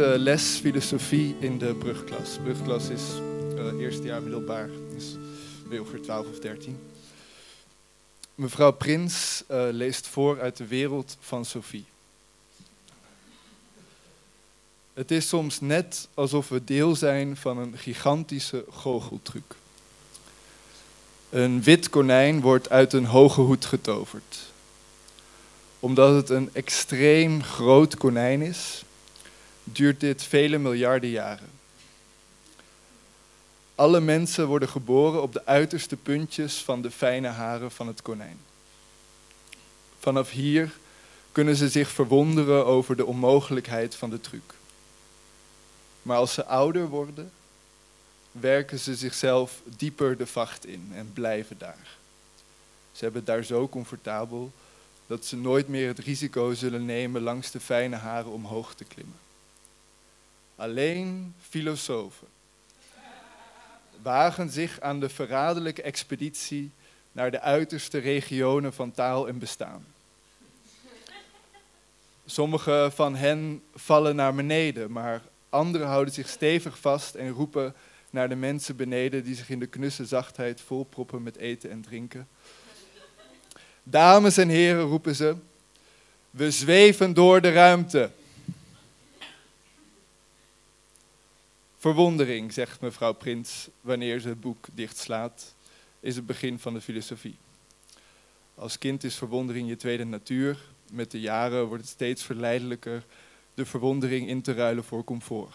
Les filosofie in de brugklas. Brugklas is uh, eerste jaar middelbaar, is weer ongeveer 12 of 13. Mevrouw Prins uh, leest voor uit de wereld van Sophie. Het is soms net alsof we deel zijn van een gigantische goocheltruc. Een wit konijn wordt uit een hoge hoed getoverd. Omdat het een extreem groot konijn is, duurt dit vele miljarden jaren. Alle mensen worden geboren op de uiterste puntjes van de fijne haren van het konijn. Vanaf hier kunnen ze zich verwonderen over de onmogelijkheid van de truc. Maar als ze ouder worden, werken ze zichzelf dieper de vacht in en blijven daar. Ze hebben het daar zo comfortabel dat ze nooit meer het risico zullen nemen langs de fijne haren omhoog te klimmen. Alleen filosofen wagen zich aan de verraderlijke expeditie naar de uiterste regionen van taal en bestaan. Sommige van hen vallen naar beneden, maar anderen houden zich stevig vast en roepen naar de mensen beneden die zich in de knusse zachtheid volproppen met eten en drinken. Dames en heren, roepen ze, we zweven door de ruimte. Verwondering, zegt mevrouw Prins wanneer ze het boek dichtslaat, is het begin van de filosofie. Als kind is verwondering je tweede natuur. Met de jaren wordt het steeds verleidelijker de verwondering in te ruilen voor comfort.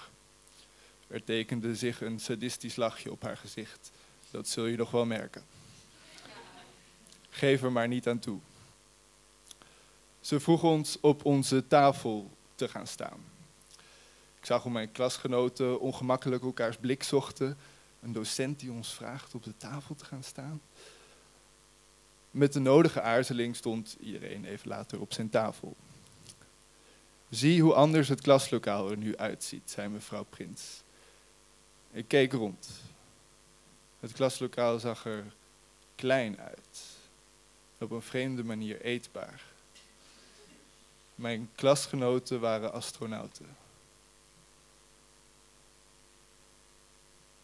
Er tekende zich een sadistisch lachje op haar gezicht. Dat zul je nog wel merken. Geef er maar niet aan toe. Ze vroeg ons op onze tafel te gaan staan. Ik zag hoe mijn klasgenoten ongemakkelijk elkaars blik zochten. Een docent die ons vraagt op de tafel te gaan staan. Met de nodige aarzeling stond iedereen even later op zijn tafel. Zie hoe anders het klaslokaal er nu uitziet, zei mevrouw Prins. Ik keek rond. Het klaslokaal zag er klein uit. Op een vreemde manier eetbaar. Mijn klasgenoten waren astronauten.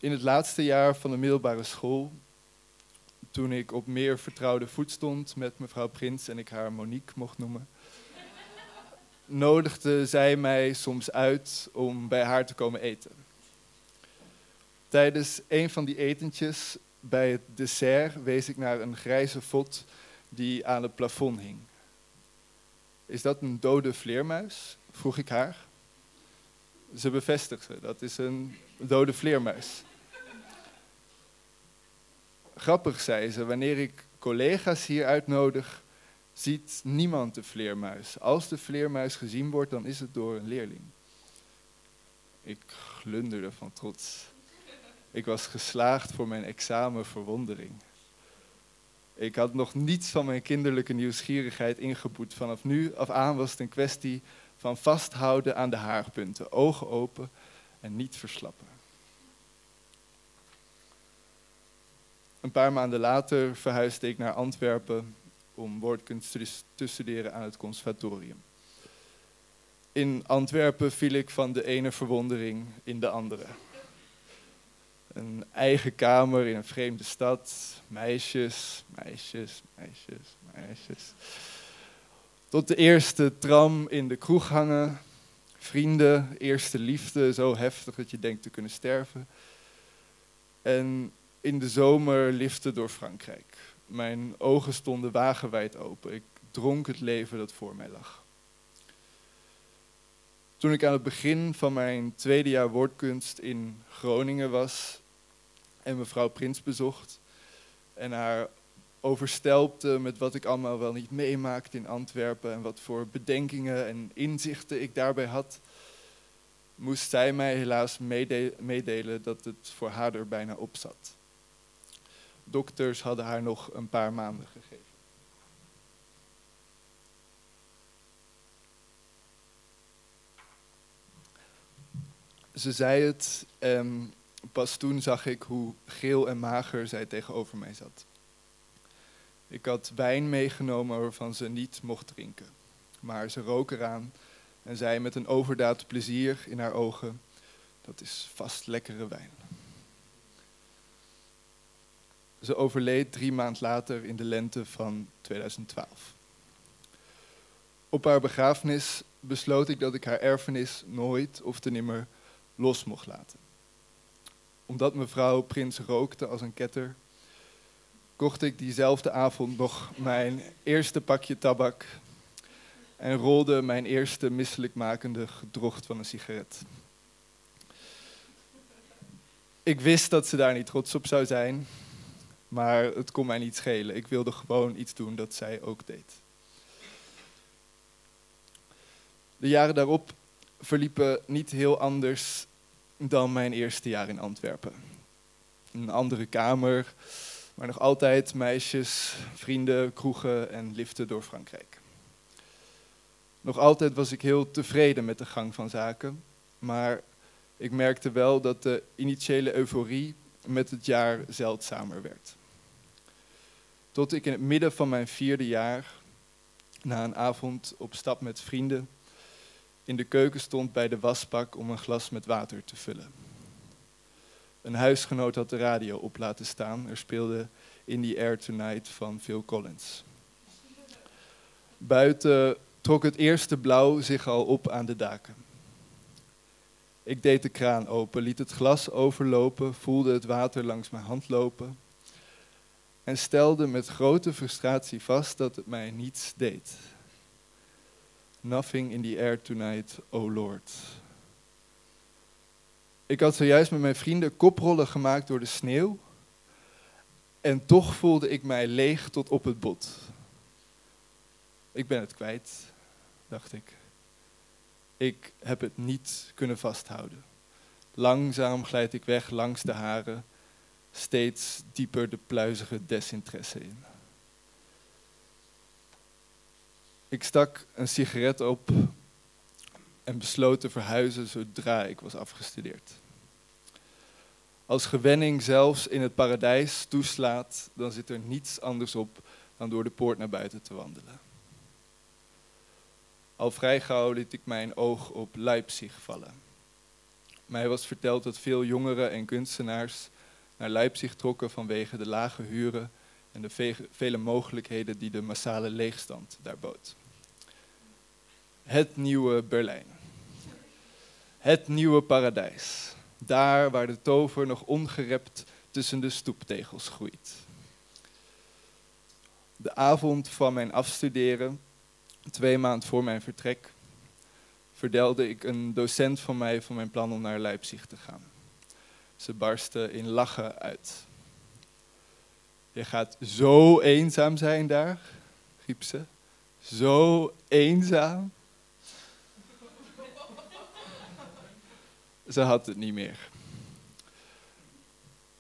In het laatste jaar van de middelbare school, toen ik op meer vertrouwde voet stond met mevrouw Prins en ik haar Monique mocht noemen, nodigde zij mij soms uit om bij haar te komen eten. Tijdens een van die etentjes bij het dessert wees ik naar een grijze vod die aan het plafond hing. Is dat een dode vleermuis? vroeg ik haar. Ze bevestigde, dat is een dode vleermuis. Grappig, zei ze, wanneer ik collega's hier uitnodig, ziet niemand de vleermuis. Als de vleermuis gezien wordt, dan is het door een leerling. Ik glunderde van trots. Ik was geslaagd voor mijn examen verwondering. Ik had nog niets van mijn kinderlijke nieuwsgierigheid ingeboet. Vanaf nu af aan was het een kwestie van vasthouden aan de haarpunten, ogen open en niet verslappen. Een paar maanden later verhuisde ik naar Antwerpen om woordkunst te studeren aan het conservatorium. In Antwerpen viel ik van de ene verwondering in de andere. Een eigen kamer in een vreemde stad, meisjes, meisjes, meisjes, meisjes. Tot de eerste tram in de kroeg hangen, vrienden, eerste liefde, zo heftig dat je denkt te kunnen sterven. En in de zomer liften door Frankrijk. Mijn ogen stonden wagenwijd open. Ik dronk het leven dat voor mij lag. Toen ik aan het begin van mijn tweede jaar woordkunst in Groningen was en mevrouw Prins bezocht en haar overstelpte met wat ik allemaal wel niet meemaakte in Antwerpen en wat voor bedenkingen en inzichten ik daarbij had, moest zij mij helaas meedelen dat het voor haar er bijna op zat dokters hadden haar nog een paar maanden gegeven. Ze zei het en pas toen zag ik hoe geel en mager zij tegenover mij zat. Ik had wijn meegenomen waarvan ze niet mocht drinken, maar ze rook eraan en zei met een overdaad plezier in haar ogen: Dat is vast lekkere wijn. Ze overleed drie maand later in de lente van 2012. Op haar begrafenis besloot ik dat ik haar erfenis nooit of te nimmer los mocht laten. Omdat mevrouw Prins rookte als een ketter, kocht ik diezelfde avond nog mijn eerste pakje tabak en rolde mijn eerste misselijkmakende gedrocht van een sigaret. Ik wist dat ze daar niet trots op zou zijn, maar het kon mij niet schelen. Ik wilde gewoon iets doen dat zij ook deed. De jaren daarop verliepen niet heel anders dan mijn eerste jaar in Antwerpen. Een andere kamer, maar nog altijd meisjes, vrienden, kroegen en liften door Frankrijk. Nog altijd was ik heel tevreden met de gang van zaken, maar ik merkte wel dat de initiële euforie met het jaar zeldzamer werd. Tot ik in het midden van mijn vierde jaar, na een avond op stap met vrienden, in de keuken stond bij de wasbak om een glas met water te vullen. Een huisgenoot had de radio op laten staan. Er speelde In the Air Tonight van Phil Collins. Buiten trok het eerste blauw zich al op aan de daken. Ik deed de kraan open, liet het glas overlopen, voelde het water langs mijn hand lopen en stelde met grote frustratie vast dat het mij niets deed. Nothing in the air tonight, oh Lord. Ik had zojuist met mijn vrienden koprollen gemaakt door de sneeuw. En toch voelde ik mij leeg tot op het bot. Ik ben het kwijt, dacht ik. Ik heb het niet kunnen vasthouden. Langzaam glijd ik weg langs de haren, steeds dieper de pluizige desinteresse in. Ik stak een sigaret op en besloot te verhuizen zodra ik was afgestudeerd. Als gewenning zelfs in het paradijs toeslaat, dan zit er niets anders op dan door de poort naar buiten te wandelen. Al vrij gauw liet ik mijn oog op Leipzig vallen. Mij was verteld dat veel jongeren en kunstenaars naar Leipzig trokken vanwege de lage huren en de vele mogelijkheden die de massale leegstand daar bood. Het nieuwe Berlijn. Het nieuwe paradijs. Daar waar de tover nog ongerept tussen de stoeptegels groeit. De avond van mijn afstuderen, twee maanden voor mijn vertrek, vertelde ik een docent van mij van mijn plan om naar Leipzig te gaan. Ze barstte in lachen uit. Je gaat zo eenzaam zijn daar, riep ze. Zo eenzaam. Ze had het niet meer.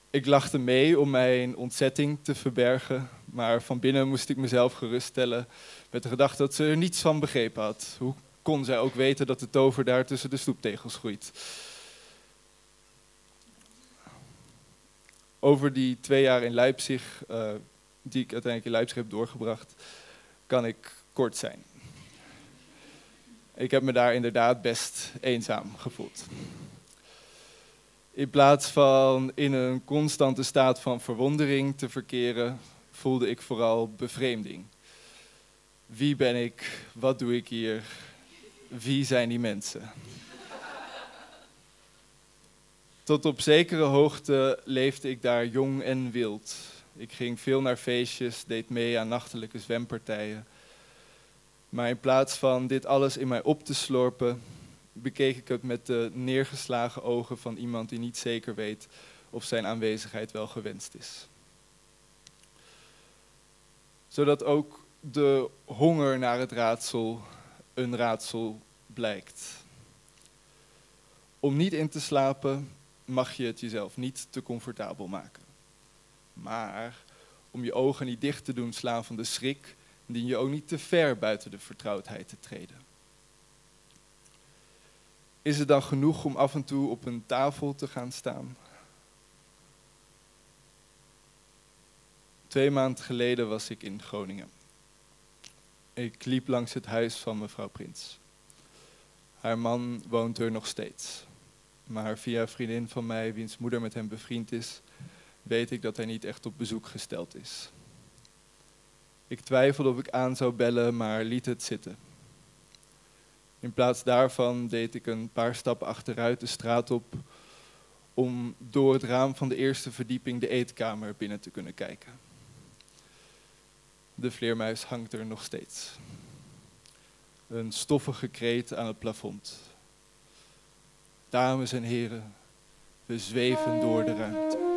Ik lachte mee om mijn ontzetting te verbergen, maar van binnen moest ik mezelf geruststellen met de gedachte dat ze er niets van begrepen had. Hoe kon zij ook weten dat de tover daar tussen de stoeptegels groeit? Over die twee jaar in Leipzig, uh, die ik uiteindelijk in Leipzig heb doorgebracht, kan ik kort zijn. Ik heb me daar inderdaad best eenzaam gevoeld. In plaats van in een constante staat van verwondering te verkeren, voelde ik vooral bevreemding. Wie ben ik? Wat doe ik hier? Wie zijn die mensen? Tot op zekere hoogte leefde ik daar jong en wild. Ik ging veel naar feestjes, deed mee aan nachtelijke zwempartijen. Maar in plaats van dit alles in mij op te slorpen, bekeek ik het met de neergeslagen ogen van iemand die niet zeker weet of zijn aanwezigheid wel gewenst is. Zodat ook de honger naar het raadsel een raadsel blijkt. Om niet in te slapen mag je het jezelf niet te comfortabel maken. Maar om je ogen niet dicht te doen slaan van de schrik, dien je ook niet te ver buiten de vertrouwdheid te treden. Is het dan genoeg om af en toe op een tafel te gaan staan? Twee maanden geleden was ik in Groningen. Ik liep langs het huis van mevrouw Prins. Haar man woont er nog steeds. Maar via een vriendin van mij, wiens moeder met hem bevriend is, weet ik dat hij niet echt op bezoek gesteld is. Ik twijfelde of ik aan zou bellen, maar liet het zitten. In plaats daarvan deed ik een paar stappen achteruit de straat op om door het raam van de eerste verdieping de eetkamer binnen te kunnen kijken. De vleermuis hangt er nog steeds. Een stoffige kreet aan het plafond. Dames en heren, we zweven door de ruimte.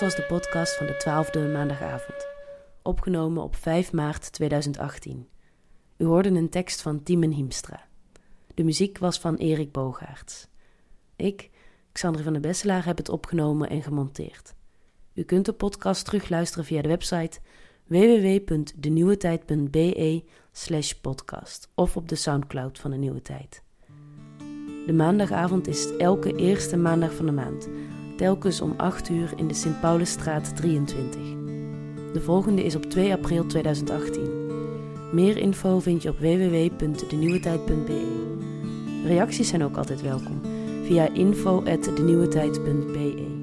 Was de podcast van de 12e maandagavond, opgenomen op 5 maart 2018. U hoorde een tekst van Tiemen Hiemstra. De muziek was van Erik Bogaerts. Ik, Xander van de Besselaar, heb het opgenomen en gemonteerd. U kunt de podcast terugluisteren via de website www.denieuwetijd.be slash podcast of op de Soundcloud van de Nieuwe Tijd. De maandagavond is elke eerste maandag van de maand telkens om 8 uur in de Sint-Paulusstraat 23. De volgende is op 2 april 2018. Meer info vind je op www.denieuwetijd.be. Reacties zijn ook altijd welkom via info.denieuwetijd.be.